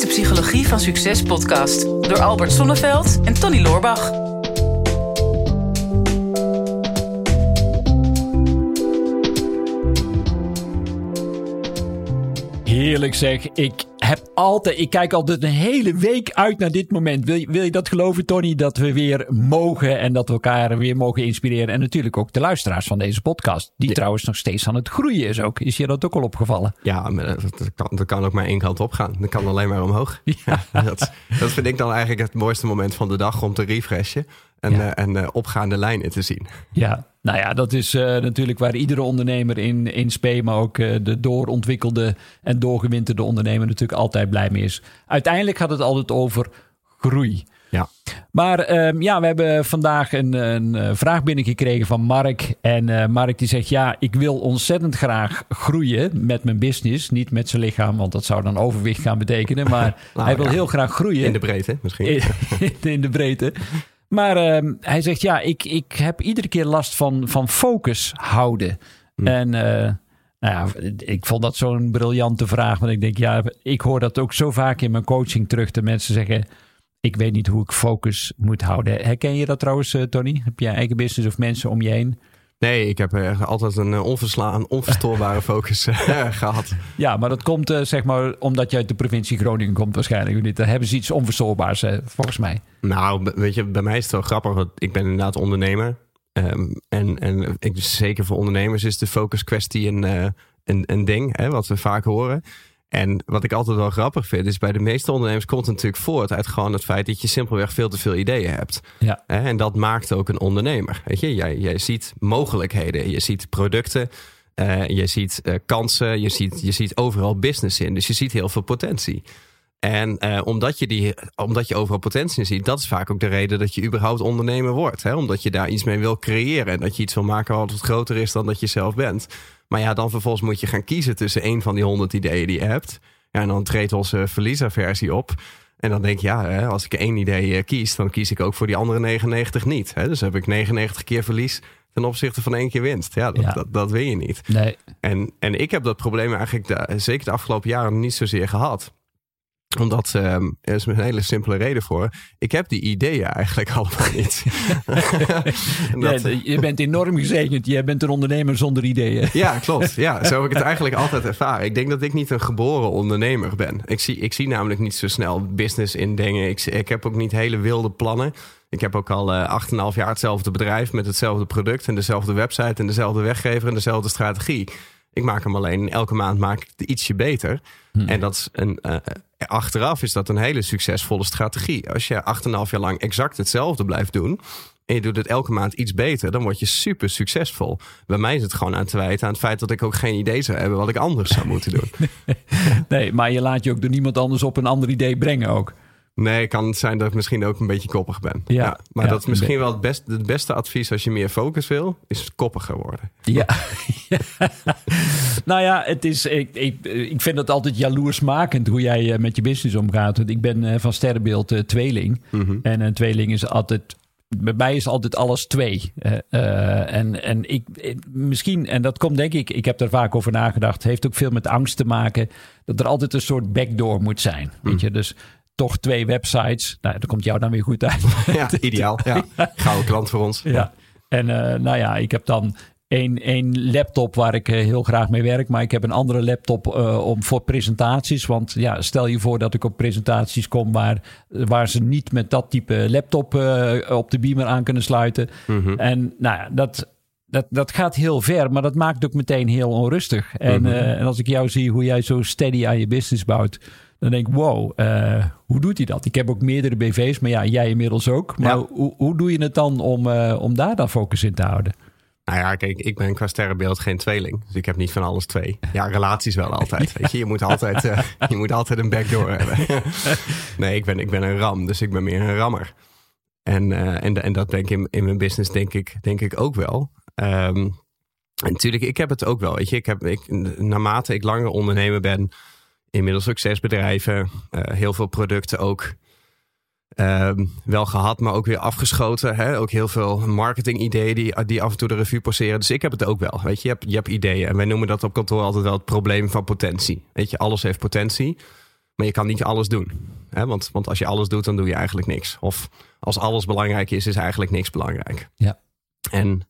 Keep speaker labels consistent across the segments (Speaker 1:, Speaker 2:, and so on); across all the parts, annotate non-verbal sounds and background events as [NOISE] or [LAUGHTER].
Speaker 1: de Psychologie van Succes podcast door Albert Sonneveld en Tony Loorbach.
Speaker 2: Heerlijk zeg. Ik heb altijd, ik kijk altijd een hele week uit naar dit moment. Wil je, wil je dat geloven, Tony? Dat we weer mogen en dat we elkaar weer mogen inspireren. En natuurlijk ook de luisteraars van deze podcast. Die trouwens nog steeds aan het groeien is ook. Is je dat ook al opgevallen?
Speaker 3: Ja, dat, kan, dat kan ook maar één kant op gaan. Dat kan alleen maar omhoog. [LAUGHS] Ja. dat, dat vind ik dan eigenlijk het mooiste moment van de dag om te refreshen. En,
Speaker 2: Ja.
Speaker 3: eh, en eh, opgaande lijnen te zien.
Speaker 2: Ja, nou ja, dat is eh, natuurlijk waar iedere ondernemer in, in spe, maar ook de doorontwikkelde en doorgewinterde ondernemer natuurlijk altijd blij mee is. Uiteindelijk gaat het altijd over groei.
Speaker 3: Ja.
Speaker 2: Maar ehm, ja, we hebben vandaag een, een vraag binnengekregen van Mark. En Mark die zegt, ja, ik wil ontzettend graag groeien met mijn business. Niet met zijn lichaam, want dat zou dan overwicht gaan betekenen. Maar [LAUGHS]
Speaker 3: Nou,
Speaker 2: hij wil
Speaker 3: ja.
Speaker 2: heel graag groeien.
Speaker 3: In de breedte misschien.
Speaker 2: In, [LAUGHS] in de breedte. Maar ehm, hij zegt, ja, ik, ik heb iedere keer last van, van focus houden. En eh, nou ja, ik vond dat zo'n briljante vraag. Want ik denk, ja, ik hoor dat ook zo vaak in mijn coaching terug. De mensen zeggen, ik weet niet hoe ik focus moet houden. Herken je dat trouwens, eh, Tony? Heb je eigen business of mensen om je heen?
Speaker 3: Nee, ik heb eh, altijd een eh, onverslaan, onverstoorbare [LAUGHS] focus eh, [LAUGHS] gehad.
Speaker 2: Ja, maar dat komt zeg maar omdat je uit de provincie Groningen komt waarschijnlijk. Daar hebben ze iets onverstoorbaars, volgens mij.
Speaker 3: Nou, weet je, bij mij is het wel grappig. Want ik ben inderdaad ondernemer. Ehm, en en ik, zeker voor ondernemers is de focus kwestie een, een, een ding, hè, wat we vaak horen. En wat ik altijd wel grappig vind, is bij de meeste ondernemers komt het natuurlijk voort uit gewoon het feit dat je simpelweg veel te veel ideeën hebt.
Speaker 2: Ja.
Speaker 3: En dat maakt ook een ondernemer. Weet je, jij, jij ziet mogelijkheden, je ziet producten, eh, je ziet eh, kansen, je ziet, je ziet overal business in. Dus je ziet heel veel potentie. En eh, omdat, je die, omdat je overal potentie in ziet, dat is vaak ook de reden dat je überhaupt ondernemer wordt. Hè? Omdat je daar iets mee wil creëren en dat je iets wil maken wat wat groter is dan dat je zelf bent. Maar ja, dan vervolgens moet je gaan kiezen tussen één van die honderd ideeën die je hebt. Ja, en dan treedt onze verliezerversie op. En dan denk je, ja, hè, als ik één idee eh, kies, dan kies ik ook voor die andere 99 niet. Hè? Dus heb ik 99 keer verlies ten opzichte van één keer winst. Ja, dat,
Speaker 2: Ja.
Speaker 3: Dat, dat wil je niet.
Speaker 2: Nee.
Speaker 3: En, en ik heb dat probleem eigenlijk de, zeker de afgelopen jaren niet zozeer gehad omdat, ehm, er is een hele simpele reden voor. Ik heb die ideeën eigenlijk [LAUGHS] allemaal niet. [LAUGHS] En dat-
Speaker 2: Ja, je bent enorm gezegend. Je bent een ondernemer zonder ideeën.
Speaker 3: ja, klopt. Ja, zo heb ik het [LAUGHS] eigenlijk altijd ervaren. Ik denk dat ik niet een geboren ondernemer ben. Ik zie, ik zie namelijk niet zo snel business in dingen. Ik, ik heb ook niet hele wilde plannen. Ik heb ook al eh, 8,5 jaar hetzelfde bedrijf met hetzelfde product en dezelfde website en dezelfde weggever en dezelfde strategie. Ik maak hem alleen, elke maand maak ik het ietsje beter. En dat is een, eh, achteraf is dat een hele succesvolle strategie. Als je 8,5 jaar lang exact hetzelfde blijft doen. En je doet het elke maand iets beter, dan word je super succesvol. Bij mij is het gewoon aan te wijten aan het feit dat ik ook geen idee zou hebben wat ik anders zou moeten doen. [LAUGHS]
Speaker 2: Nee, maar je laat je ook door niemand anders op een ander idee brengen ook.
Speaker 3: Nee, kan het zijn dat ik misschien ook een beetje koppig ben.
Speaker 2: Ja,
Speaker 3: maar
Speaker 2: ja,
Speaker 3: dat is misschien wel het, best, het beste advies als je meer focus wil, is koppiger worden.
Speaker 2: Ja. [LAUGHS] nou ja, het is, ik, ik, ik vind het altijd jaloersmakend hoe jij eh, met je business omgaat. Want ik ben eh, van sterrenbeeld eh, tweeling. En een tweeling is altijd. Bij mij is altijd alles twee. En en ik, ik- misschien, en dat komt denk ik, ik heb er vaak over nagedacht, heeft ook veel met angst te maken. Dat er altijd een soort backdoor moet zijn. Weet je, dus toch twee websites. Nou, dat komt jou dan weer goed uit. [LAUGHS]
Speaker 3: Ja, [LAUGHS] ideaal. Ja. Gouden klant voor ons.
Speaker 2: Ja. En eh, nou ja, ik heb dan één, één laptop waar ik eh, heel graag mee werk. Maar ik heb een andere laptop eh, om, voor presentaties. Want ja, stel je voor dat ik op presentaties kom waar, waar ze niet met dat type laptop op de beamer aan kunnen sluiten. En nou ja, dat. Dat, dat gaat heel ver, maar dat maakt ook meteen heel onrustig. En, eh, en als ik jou zie hoe jij zo steady aan je business bouwt, dan denk ik, wow, eh, hoe doet hij dat? Ik heb ook meerdere BV's, maar ja, jij inmiddels ook. Maar
Speaker 3: Ja.
Speaker 2: hoe, hoe doe je het dan om, eh, om daar dan focus in te houden?
Speaker 3: Nou ja, kijk, ik ben qua sterrenbeeld geen tweeling. Dus ik heb niet van alles twee. Ja, relaties wel altijd. [LAUGHS] Weet je, je moet altijd, eh, je moet altijd een backdoor hebben. [LAUGHS] nee, ik ben, ik ben een ram, dus ik ben meer een rammer. En, en, en dat denk ik in, in mijn business denk ik, denk ik ook wel. Ehm, en natuurlijk, ik heb het ook wel. Weet je, ik heb, ik, naarmate ik langer ondernemer ben, inmiddels ook zes bedrijven, eh, heel veel producten ook. ehm, wel gehad, maar ook weer afgeschoten. Hè? Ook heel veel marketingideeën die, die af en toe de revue passeren. Dus ik heb het ook wel. Weet je, je hebt, je hebt ideeën. En wij noemen dat op kantoor altijd wel het probleem van potentie. Weet je, alles heeft potentie. Maar je kan niet alles doen. Hè? Want, want als je alles doet, dan doe je eigenlijk niks. Of als alles belangrijk is, is eigenlijk niks belangrijk.
Speaker 2: Ja.
Speaker 3: En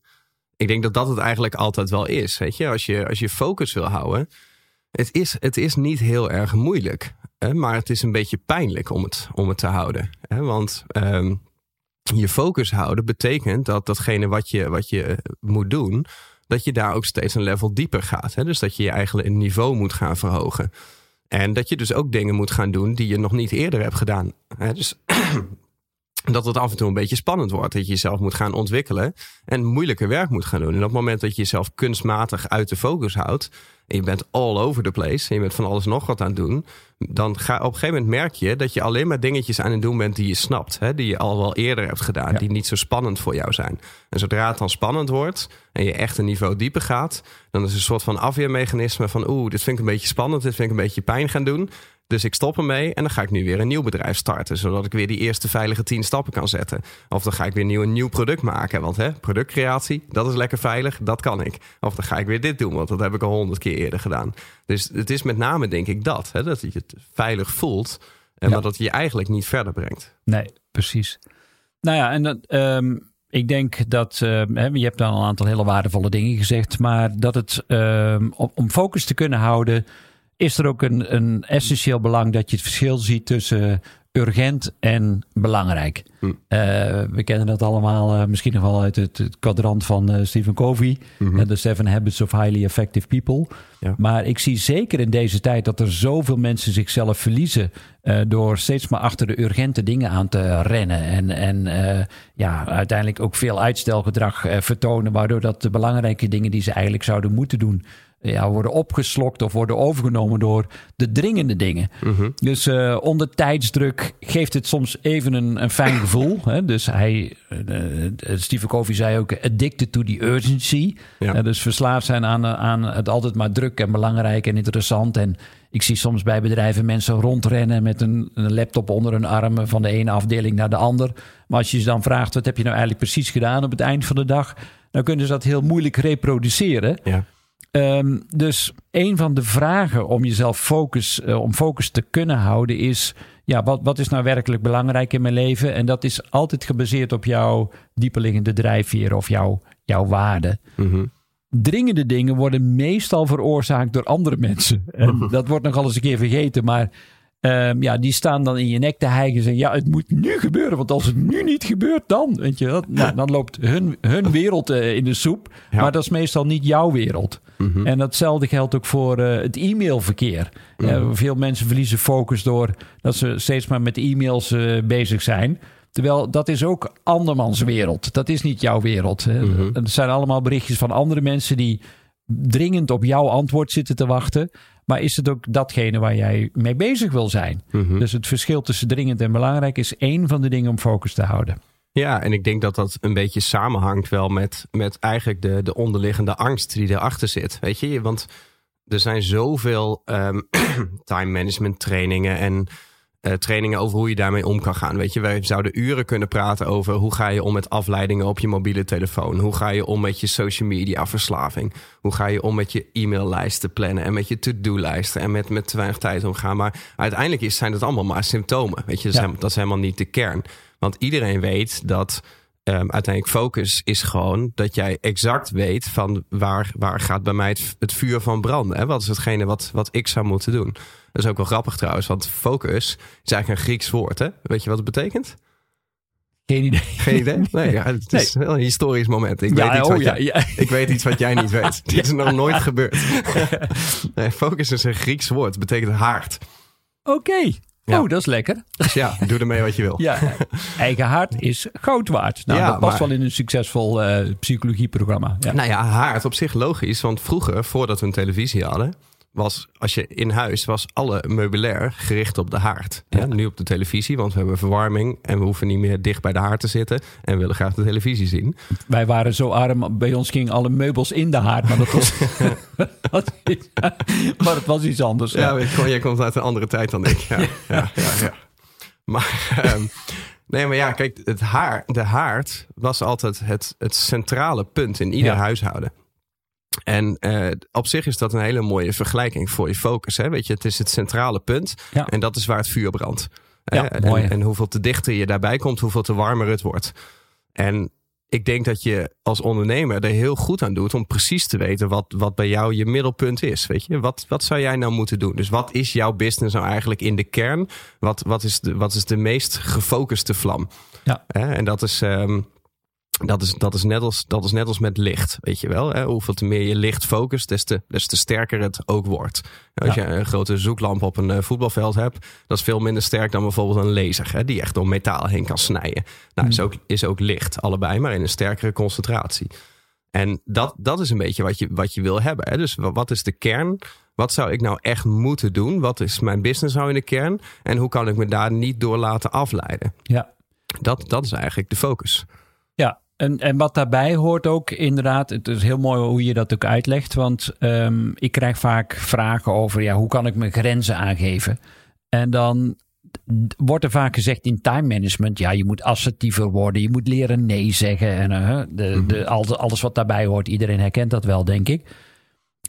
Speaker 3: ik denk dat dat het eigenlijk altijd wel is. Weet je, als je, als je focus wil houden. Het is, het is niet heel erg moeilijk. Hè? Maar het is een beetje pijnlijk om het, om het te houden. Hè? Want ehm, je focus houden betekent dat datgene wat je, wat je moet doen. Dat je daar ook steeds een level dieper gaat. Hè? Dus dat je je een niveau moet gaan verhogen. En dat je dus ook dingen moet gaan doen die je nog niet eerder hebt gedaan. Hè? Dus dat het af en toe een beetje spannend wordt. Dat je jezelf moet gaan ontwikkelen en moeilijker werk moet gaan doen. En op het moment dat je jezelf kunstmatig uit de focus houdt. en je bent all over the place. en je bent van alles nog wat aan het doen. dan ga, op een gegeven moment merk je dat je alleen maar dingetjes aan het doen bent die je snapt. Hè, die je al wel eerder hebt gedaan.
Speaker 2: Ja.
Speaker 3: die niet zo spannend voor jou zijn. En zodra het dan spannend wordt. en je echt een niveau dieper gaat. dan is het een soort van afweermechanisme van. oeh, dit vind ik een beetje spannend. dit vind ik een beetje pijn gaan doen. Dus ik stop ermee en dan ga ik nu weer een nieuw bedrijf starten. Zodat ik weer die eerste veilige tien stappen kan zetten. Of dan ga ik weer nieuw, een nieuw product maken. Want hè, productcreatie, dat is lekker veilig, dat kan ik. Of dan ga ik weer dit doen, want dat heb ik al honderd keer eerder gedaan. Dus het is met name denk ik dat. Hè, dat je het veilig voelt. En
Speaker 2: Ja.
Speaker 3: maar dat je je eigenlijk niet verder brengt.
Speaker 2: Nee, precies. Nou ja, en dat, ehm, ik denk dat ehm, je hebt dan al een aantal hele waardevolle dingen gezegd, maar dat het ehm, om focus te kunnen houden, is er ook een, een essentieel belang dat je het verschil ziet tussen urgent en belangrijk.
Speaker 3: Hm.
Speaker 2: Eh, we kennen dat allemaal eh, misschien nog wel uit het, het kwadrant van eh, Stephen Covey,
Speaker 3: Mhm.
Speaker 2: eh, The Seven Habits of Highly Effective People.
Speaker 3: Ja.
Speaker 2: Maar ik zie zeker in deze tijd dat er zoveel mensen zichzelf verliezen door steeds maar achter de urgente dingen aan te rennen. En, en ja, uiteindelijk ook veel uitstelgedrag vertonen, waardoor dat de belangrijke dingen die ze eigenlijk zouden moeten doen, ja, worden opgeslokt of worden overgenomen door de dringende dingen.
Speaker 3: Mhm.
Speaker 2: Dus eh, onder tijdsdruk geeft het soms even een, een fijn gevoel. Hè? Dus hij, eh, eh, Stephen Covey zei ook, addicted to the urgency.
Speaker 3: Ja.
Speaker 2: Eh, dus verslaafd zijn aan, aan het altijd maar druk en belangrijk en interessant. En ik zie soms bij bedrijven mensen rondrennen met een, een laptop onder hun arm van de ene afdeling naar de ander. Maar als je ze dan vraagt, wat heb je nou eigenlijk precies gedaan op het eind van de dag? Dan kunnen ze dat heel moeilijk reproduceren.
Speaker 3: Ja.
Speaker 2: Ehm, dus een van de vragen om jezelf focus, eh, om focus te kunnen houden is: ja, wat, wat is nou werkelijk belangrijk in mijn leven? En dat is altijd gebaseerd op jouw dieperliggende drijfveer of jouw, jouw waarde.
Speaker 3: Mhm.
Speaker 2: Dringende dingen worden meestal veroorzaakt door andere mensen. En [LAUGHS] dat wordt nogal eens een keer vergeten, maar ehm, ja, die staan dan in je nek te hijgen en zeggen: ja, het moet nu gebeuren, want als het nu niet gebeurt, dan, weet je, dat, nou, dan loopt hun, hun wereld eh, in de soep.
Speaker 3: Ja.
Speaker 2: Maar dat is meestal niet jouw wereld.
Speaker 3: Mhm.
Speaker 2: En datzelfde geldt ook voor eh, het e-mailverkeer. Eh, veel mensen verliezen focus door dat ze steeds maar met e-mails eh, bezig zijn. Terwijl dat is ook andermans wereld. Dat is niet jouw wereld. hè.
Speaker 3: Mhm.
Speaker 2: Het zijn allemaal berichtjes van andere mensen die dringend op jouw antwoord zitten te wachten. Maar is het ook datgene waar jij mee bezig wil zijn?
Speaker 3: Mhm.
Speaker 2: Dus het verschil tussen dringend en belangrijk is één van de dingen om focus te houden.
Speaker 3: Ja, en ik denk dat dat een beetje samenhangt wel met, met eigenlijk de, de onderliggende angst die erachter zit. Weet je, want er zijn zoveel ehm, [CLEARS THROAT] time management trainingen en eh, trainingen over hoe je daarmee om kan gaan. Weet je, wij zouden uren kunnen praten over hoe ga je om met afleidingen op je mobiele telefoon. Hoe ga je om met je social media verslaving. Hoe ga je om met je e-maillijsten plannen en met je to-do-lijsten en met, met te weinig tijd omgaan. Maar uiteindelijk is, zijn dat allemaal maar symptomen. Weet je, dat, is
Speaker 2: Ja.
Speaker 3: helemaal- dat is helemaal niet de kern. Want iedereen weet dat ehm, uiteindelijk focus is gewoon dat jij exact weet van waar, waar gaat bij mij het, het vuur van branden. Hè? Wat is hetgene wat, wat ik zou moeten doen? Dat is ook wel grappig trouwens, want focus is eigenlijk een Grieks woord. Hè? Weet je wat het betekent?
Speaker 2: Geen idee.
Speaker 3: Geen idee? [LAUGHS] Nee, ja, het is wel een historisch moment. Ik,
Speaker 2: Ja,
Speaker 3: weet iets
Speaker 2: oh
Speaker 3: wat
Speaker 2: ja,
Speaker 3: jij, ik weet iets wat jij niet weet. [LAUGHS] Dit is nog nooit gebeurd. [LAUGHS] nee, focus is een Grieks woord. Het betekent haard.
Speaker 2: Oké. Oh, dat is lekker.
Speaker 3: Dus ja, doe ermee wat je wil.
Speaker 2: Ja, eigen hart is goud waard. Nou, dat past
Speaker 3: maar-
Speaker 2: wel in een succesvol eh, psychologieprogramma. Ja.
Speaker 3: Nou ja, haard op zich logisch. Want vroeger, voordat we een televisie hadden... was als je in huis was alle meubilair gericht op de haard. Ja, nu op de televisie, want we hebben verwarming... en we hoeven niet meer dicht bij de haard te zitten... en willen graag de televisie zien.
Speaker 2: Wij waren zo arm, bij ons gingen alle meubels in de haard, maar dat was, dat is- [LAUGHS] [LAUGHS] maar het was iets anders.
Speaker 3: Ja, kom- jij komt uit een andere tijd dan ik. Ja, [LAUGHS] ja, ja, ja. Maar, ehm, nee, maar ja, kijk, het haar, de haard was altijd het, het centrale punt in ieder
Speaker 2: Ja.
Speaker 3: huishouden. En uh, op zich is dat een hele mooie vergelijking voor je focus. Hè? Weet je, het is het centrale punt.
Speaker 2: Ja.
Speaker 3: En dat is waar het vuur brandt.
Speaker 2: Ja,
Speaker 3: en,
Speaker 2: mooi.
Speaker 3: en hoeveel te dichter je daarbij komt, hoeveel te warmer het wordt. En ik denk dat je als ondernemer er heel goed aan doet om precies te weten wat, wat bij jou je middelpunt is. Weet je, wat, wat zou jij nou moeten doen? Dus wat is jouw business nou eigenlijk in de kern? Wat, wat, is, de, wat is de meest gefocuste vlam?
Speaker 2: Ja.
Speaker 3: En dat is. ehm, dat is, dat, is net als, dat is net als met licht, weet je wel. Hè? Hoeveel te meer je licht focust, des te, des te sterker het ook wordt. Als
Speaker 2: Ja.
Speaker 3: je een grote zoeklamp op een eh, voetbalveld hebt, dat is veel minder sterk dan bijvoorbeeld een laser, hè? die echt door metaal heen kan snijden. Nou, is ook, is ook licht, allebei, maar in een sterkere concentratie. En dat, dat is een beetje wat je, wat je wil hebben. Hè? Dus wa- wat is de kern? Wat zou ik nou echt moeten doen? Wat is mijn business nou in de kern? En hoe kan ik me daar niet door laten afleiden?
Speaker 2: Ja.
Speaker 3: Dat, dat is eigenlijk de focus.
Speaker 2: En, en wat daarbij hoort ook inderdaad, het is heel mooi hoe je dat ook uitlegt, want ehm, ik krijg vaak vragen over, ja, hoe kan ik mijn grenzen aangeven? En dan wordt er vaak gezegd in time management, ja, je moet assertiever worden, je moet leren nee zeggen en eh, de, de, al- alles wat daarbij hoort, iedereen herkent dat wel, denk ik.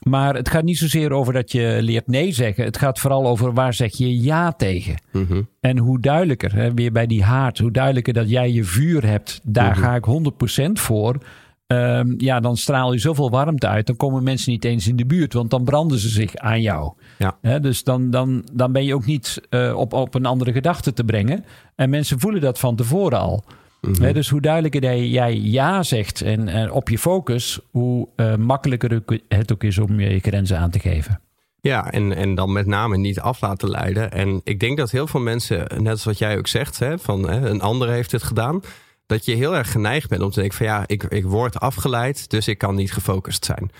Speaker 2: Maar het gaat niet zozeer over dat je leert nee zeggen. Het gaat vooral over waar zeg je ja tegen.
Speaker 3: Mhm.
Speaker 2: En hoe duidelijker, hè, weer bij die haard, hoe duidelijker dat jij je vuur hebt, daar
Speaker 3: Mhm.
Speaker 2: ga ik 100% voor. Ehm, ja, dan straal je zoveel warmte uit. Dan komen mensen niet eens in de buurt, want dan branden ze zich aan jou.
Speaker 3: Ja.
Speaker 2: Hè, dus dan, dan, dan ben je ook niet eh, op, op een andere gedachte te brengen. En mensen voelen dat van tevoren al.
Speaker 3: Mhm.
Speaker 2: Dus hoe duidelijker jij ja zegt en, en op je focus, hoe eh, makkelijker het ook is om je grenzen aan te geven.
Speaker 3: Ja, en, en dan met name niet af laten leiden. En ik denk dat heel veel mensen, net als wat jij ook zegt, hè, van hè, een ander heeft het gedaan. Dat je heel erg geneigd bent om te denken van ja, ik, ik word afgeleid, dus ik kan niet gefocust zijn.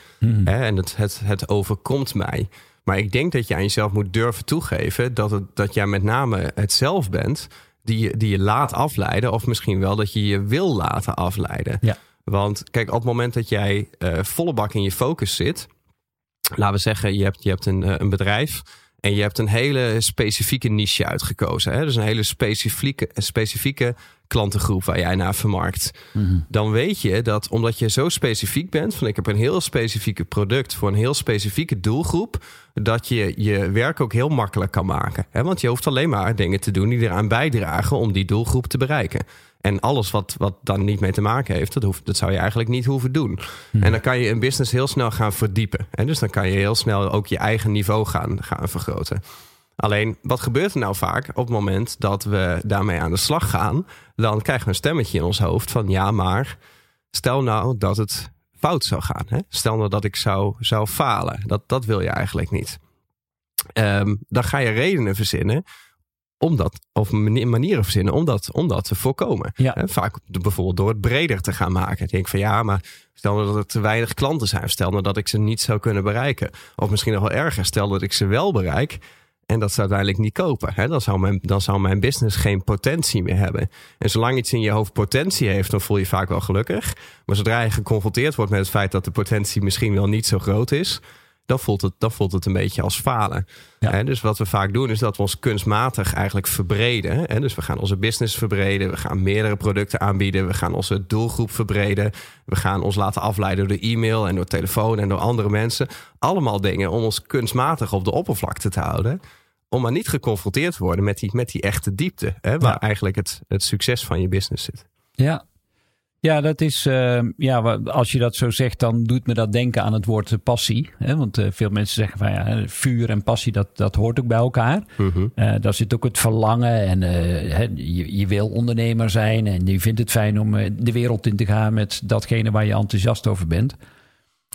Speaker 3: Hè, en het, het, het overkomt mij. Maar ik denk dat je aan jezelf moet durven toegeven dat, het, dat jij met name het zelf bent die, je- die je laat afleiden. Of misschien wel dat je je wil laten afleiden.
Speaker 2: Ja.
Speaker 3: Want kijk, op het moment dat jij eh, volle bak in je focus zit. Laten we zeggen, je hebt, je hebt een, eh, een bedrijf. En je hebt een hele specifieke niche uitgekozen. Hè? Dus een hele specifieke, specifieke klantengroep waar jij naar vermarkt. Dan weet je dat omdat je zo specifiek bent, van ik heb een heel specifieke product voor een heel specifieke doelgroep, dat je je werk ook heel makkelijk kan maken. Hè? Want je hoeft alleen maar dingen te doen die eraan bijdragen om die doelgroep te bereiken. En alles wat, wat dan niet mee te maken heeft, dat, hoeft, dat zou je eigenlijk niet hoeven doen. En dan kan je een business heel snel gaan verdiepen. En dus dan kan je heel snel ook je eigen niveau gaan, gaan vergroten. Alleen, wat gebeurt er nou vaak op het moment dat we daarmee aan de slag gaan? Dan krijgen we een stemmetje in ons hoofd van ja, maar stel nou dat het fout zou gaan. Hè? Stel nou dat ik zou, zou falen. Dat, dat wil je eigenlijk niet. Ehm, dan ga je redenen verzinnen om dat, of mani- manieren verzinnen om dat, om dat te voorkomen.
Speaker 2: Ja.
Speaker 3: Vaak bijvoorbeeld door het breder te gaan maken. Ik denk van ja, maar stel nou dat er te weinig klanten zijn. Stel nou dat ik ze niet zou kunnen bereiken. Of misschien nog wel erger, stel dat ik ze wel bereik en dat ze uiteindelijk niet kopen. Hè? Dan, zou mijn, dan zou mijn business geen potentie meer hebben. En zolang iets in je hoofd potentie heeft, dan voel je je vaak wel gelukkig. Maar zodra je geconfronteerd wordt met het feit dat de potentie misschien wel niet zo groot is, dan voelt het, dan voelt het een beetje als falen.
Speaker 2: Ja.
Speaker 3: Dus wat we vaak doen, is dat we ons kunstmatig eigenlijk verbreden. Hè? Dus we gaan onze business verbreden, we gaan meerdere producten aanbieden, we gaan onze doelgroep verbreden, we gaan ons laten afleiden door e-mail en door telefoon en door andere mensen. Allemaal dingen om ons kunstmatig op de oppervlakte te houden. Om maar niet geconfronteerd te worden met die, met die echte diepte. Hè, waar
Speaker 2: Ja.
Speaker 3: eigenlijk het, het succes van je business zit.
Speaker 2: Ja. Ja, dat is. eh, ja, als je dat zo zegt, dan doet me dat denken aan het woord eh, passie. Hè? Want eh, veel mensen zeggen van ja, vuur en passie, dat, dat hoort ook bij elkaar. Eh, daar zit ook het verlangen en eh, hè, je, je wil ondernemer zijn en je vindt het fijn om eh, de wereld in te gaan met datgene waar je enthousiast over bent.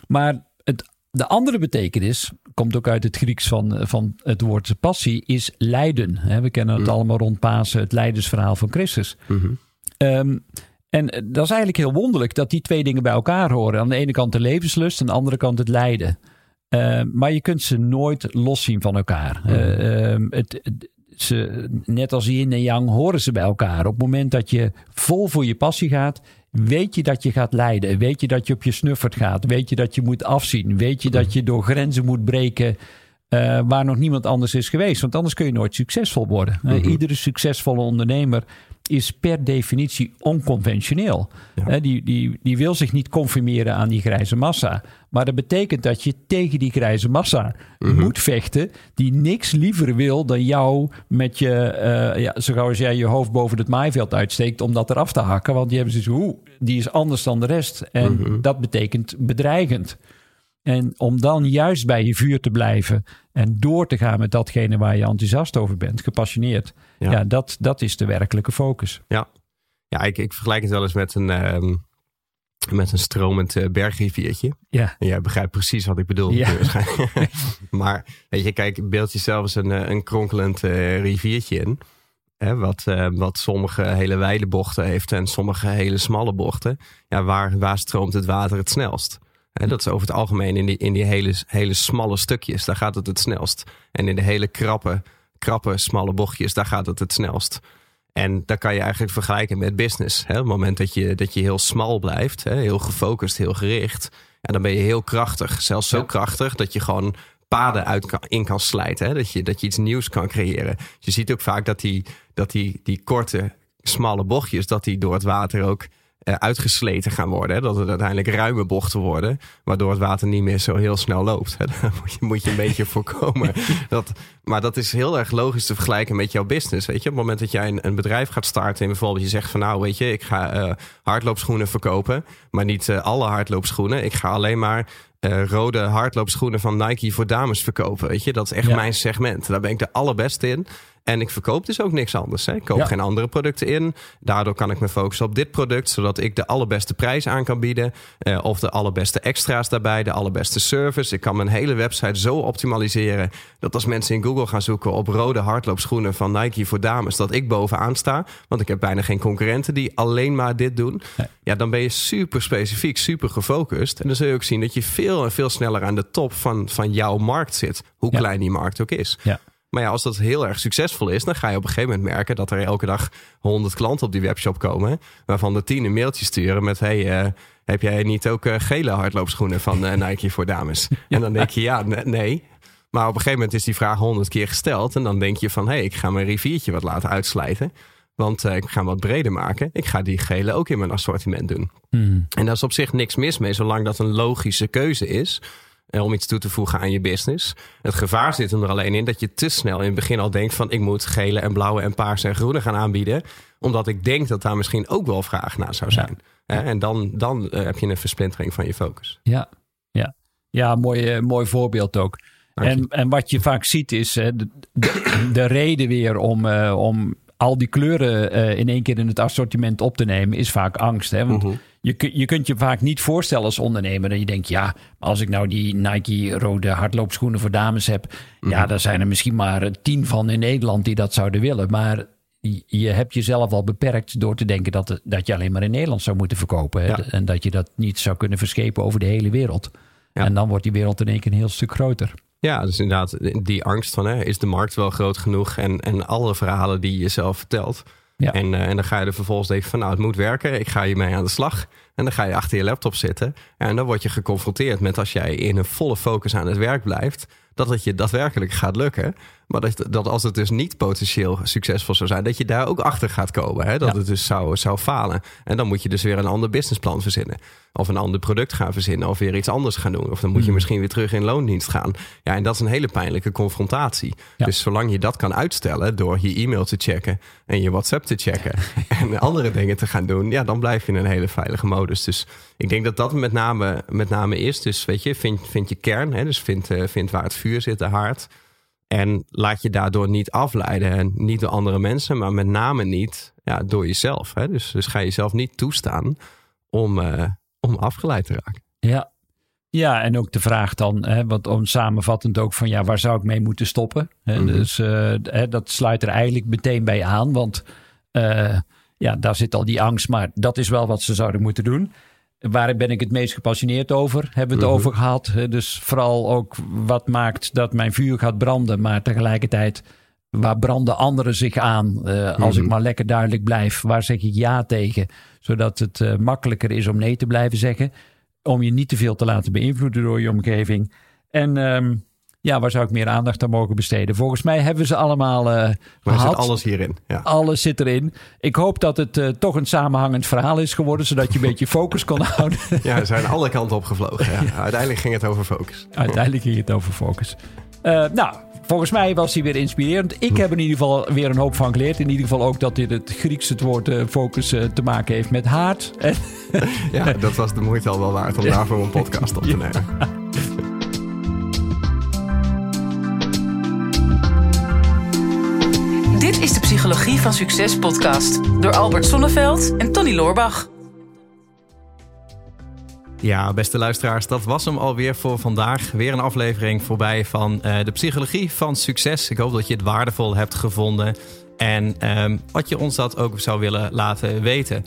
Speaker 2: Maar het, de andere betekenis komt ook uit het Grieks van, eh, van het woord passie, is lijden. Hè? We kennen het allemaal rond Pasen, het lijdensverhaal van Christus. Ehm, en eh, dat is eigenlijk heel wonderlijk dat die twee dingen bij elkaar horen. Aan de ene kant de levenslust, aan de andere kant het lijden. Ehm, maar je kunt ze nooit loszien van elkaar. Eh, ehm, het, het- ze, net als yin en yang horen ze bij elkaar. Op het moment dat je vol voor je passie gaat, weet je dat je gaat lijden. Weet je dat je op je snuffert gaat. Weet je dat je moet afzien. Weet je dat je door grenzen moet breken uh, waar nog niemand anders is geweest. Want anders kun je nooit succesvol worden. Mm -hmm. iedere succesvolle ondernemer is per definitie onconventioneel. Ja. die, die, die wil zich niet conformeren aan die grijze massa. Maar dat betekent dat je tegen die grijze massa mm -hmm. moet vechten, die niks liever wil dan jou met je, ja, zo gauw als jij je hoofd boven het maaiveld uitsteekt, om dat eraf te hakken. Want die hebben zoiets, hoe, die is anders dan de rest. En mm -hmm. dat betekent bedreigend. En om dan juist bij je vuur te blijven en door te gaan met datgene waar je enthousiast over bent, gepassioneerd. Ja, ja dat, dat is de werkelijke focus.
Speaker 3: Ja, ja ik, ik vergelijk het wel eens met een, um, met een stromend uh, bergriviertje.
Speaker 2: Ja.
Speaker 3: En jij begrijpt precies wat ik bedoel.
Speaker 2: Ja. [LAUGHS]
Speaker 3: maar weet je, kijk, beeld jezelf eens een, een kronkelend uh, riviertje in. Hè, wat, uh, wat sommige hele wijde bochten heeft en sommige hele smalle bochten. Ja, waar, waar stroomt het water het snelst? En dat is over het algemeen in die, in die hele, hele smalle stukjes. Daar gaat het het snelst. En in de hele krappe, krappe, smalle bochtjes, daar gaat het het snelst. En dat kan je eigenlijk vergelijken met business. Hè? Op het moment dat je, dat je heel smal blijft, hè? heel gefocust, heel gericht. Ja, dan ben je heel krachtig. Zelfs zo krachtig dat je gewoon paden uit kan, in kan slijten. Hè? Dat, je, dat je iets nieuws kan creëren. Je ziet ook vaak dat die, dat die, die korte, smalle bochtjes... dat die door het water ook uitgesleten gaan worden. Hè? Dat het uiteindelijk ruime bochten worden. Waardoor het water niet meer zo heel snel loopt. [LAUGHS] Hè? Moet je, moet je een beetje voorkomen. [LAUGHS] Dat, maar dat is heel erg logisch te vergelijken met jouw business. Weet je? Op het moment dat jij een, een bedrijf gaat starten. En bijvoorbeeld je zegt van nou weet je. Ik ga uh, hardloopschoenen verkopen. Maar niet uh, alle hardloopschoenen. Ik ga alleen maar uh, rode hardloopschoenen van Nike voor dames verkopen. Weet je, dat is echt ja. mijn segment. Daar ben ik de allerbeste in. En ik verkoop dus ook niks anders. Hè. Ik koop ja. geen andere producten in. Daardoor kan ik me focussen op dit product, zodat ik de allerbeste prijs aan kan bieden. Uh, of de allerbeste extra's daarbij, de allerbeste service. Ik kan mijn hele website zo optimaliseren dat als mensen in Google gaan zoeken op rode hardloopschoenen van Nike voor dames, dat ik bovenaan sta. Want ik heb bijna geen concurrenten die alleen maar dit doen. Nee. Ja, dan ben je super specifiek, super gefocust. En dan zul je ook zien dat je veel en veel sneller aan de top van, van jouw markt zit. Hoe ja. klein die markt ook is.
Speaker 2: Ja.
Speaker 3: Maar ja, als dat heel erg succesvol is, dan ga je op een gegeven moment merken dat er elke dag honderd klanten op die webshop komen. Waarvan de tien een mailtje sturen met: Hey, uh, heb jij niet ook uh, gele hardloopschoenen van uh, Nike voor dames? [LAUGHS] En dan denk je: Ja, nee. Maar op een gegeven moment is die vraag honderd keer gesteld. En dan denk je van: Hé, hey, ik ga mijn riviertje wat laten uitslijten. Want ik ga hem wat breder maken. Ik ga die gele ook in mijn assortiment doen.
Speaker 2: Mm.
Speaker 3: En daar is op zich niks mis mee, zolang dat een logische keuze is om iets toe te voegen aan je business. Het gevaar zit er alleen in dat je te snel in het begin al denkt van ik moet gele en blauwe en paarse en groene gaan aanbieden. Omdat ik denk dat daar misschien ook wel vraag naar zou zijn. Ja. En dan, dan uh, heb je een versplintering van je focus.
Speaker 2: Ja, ja. ja mooi, uh, mooi voorbeeld ook. En, en wat je vaak ziet is de, de, de, reden weer om, om al die kleuren in één keer in het assortiment op te nemen, is vaak angst. Hè? Want
Speaker 3: Mhm.
Speaker 2: uh -huh je, je kunt je vaak niet voorstellen als ondernemer dat je denkt, ja, als ik nou die Nike rode hardloopschoenen voor dames heb, mm -hmm. ja, daar zijn er misschien maar tien van in Nederland die dat zouden willen. Maar je hebt jezelf al beperkt door te denken dat, dat je alleen maar in Nederland zou moeten verkopen. Ja. En dat je dat niet zou kunnen verschepen over de hele wereld. Ja. En dan wordt die wereld in één keer een heel stuk groter.
Speaker 3: Ja, dus inderdaad, die angst van hè, is de markt wel groot genoeg? En, en alle verhalen die je zelf vertelt.
Speaker 2: Ja.
Speaker 3: En, uh, en dan ga je er vervolgens denken van nou, het moet werken. Ik ga hiermee aan de slag. En dan ga je achter je laptop zitten. En dan word je geconfronteerd met als jij in een volle focus aan het werk blijft. Dat het je daadwerkelijk gaat lukken. Maar dat, dat als het dus niet potentieel succesvol zou zijn, dat je daar ook achter gaat komen. Hè? Dat ja. het dus zou, zou falen. En dan moet je dus weer een ander businessplan verzinnen. Of een ander product gaan verzinnen. Of weer iets anders gaan doen. Of dan moet je mm. misschien weer terug in loondienst gaan. Ja, en dat is een hele pijnlijke confrontatie. Ja. Dus zolang je dat kan uitstellen door je e-mail te checken en je WhatsApp te checken [LAUGHS] en andere dingen te gaan doen, ja, dan blijf je in een hele veilige modus. Dus ik denk dat dat met name, met name is. Dus weet je, vind, vind je kern. Hè? Dus vind, uh, vind waar het vuur zit, de haard. En laat je daardoor niet afleiden. En niet door andere mensen, maar met name niet ja, door jezelf. Hè? Dus, dus ga jezelf niet toestaan om, uh, om afgeleid te raken.
Speaker 2: Ja. ja, en ook de vraag dan, hè, want om samenvattend ook van ja, waar zou ik mee moeten stoppen? Hè? Mm -hmm. Dus uh, hè, dat sluit er eigenlijk meteen bij aan, want uh, ja, daar zit al die angst, maar dat is wel wat ze zouden moeten doen. Waar ben ik het meest gepassioneerd over? Hebben we het -hmm. over gehad. Dus vooral ook wat maakt dat mijn vuur gaat branden. Maar tegelijkertijd, waar branden anderen zich aan? Uh, als ik maar lekker duidelijk blijf, waar zeg ik ja tegen? Zodat het uh, makkelijker is om nee te blijven zeggen. Om je niet te veel te laten beïnvloeden door je omgeving. En um, ja, waar zou ik meer aandacht aan mogen besteden? Volgens mij hebben ze allemaal uh,
Speaker 3: maar zit alles hierin. Ja.
Speaker 2: Alles zit erin. Ik hoop dat het uh, toch een samenhangend verhaal is geworden, zodat je een beetje focus kon [LAUGHS] houden.
Speaker 3: ja, ze zijn alle kanten opgevlogen. [LAUGHS] Ja. Uiteindelijk ging het over focus.
Speaker 2: Uiteindelijk ging het over focus. Uh, nou, volgens mij was hij weer inspirerend. Ik heb in ieder geval weer een hoop van geleerd. In ieder geval ook dat dit het Griekse woord uh, focus uh, te maken heeft met haard. [LAUGHS]
Speaker 3: ja, dat was de moeite al wel waard om daarvoor een podcast op te nemen.
Speaker 1: Is de Psychologie van Succes podcast door Albert Sonneveld en Tony Loorbach.
Speaker 3: Ja, beste luisteraars, dat was hem alweer voor vandaag. Weer een aflevering voorbij van uh, de Psychologie van Succes. Ik hoop dat je het waardevol hebt gevonden en um, wat je ons dat ook zou willen laten weten.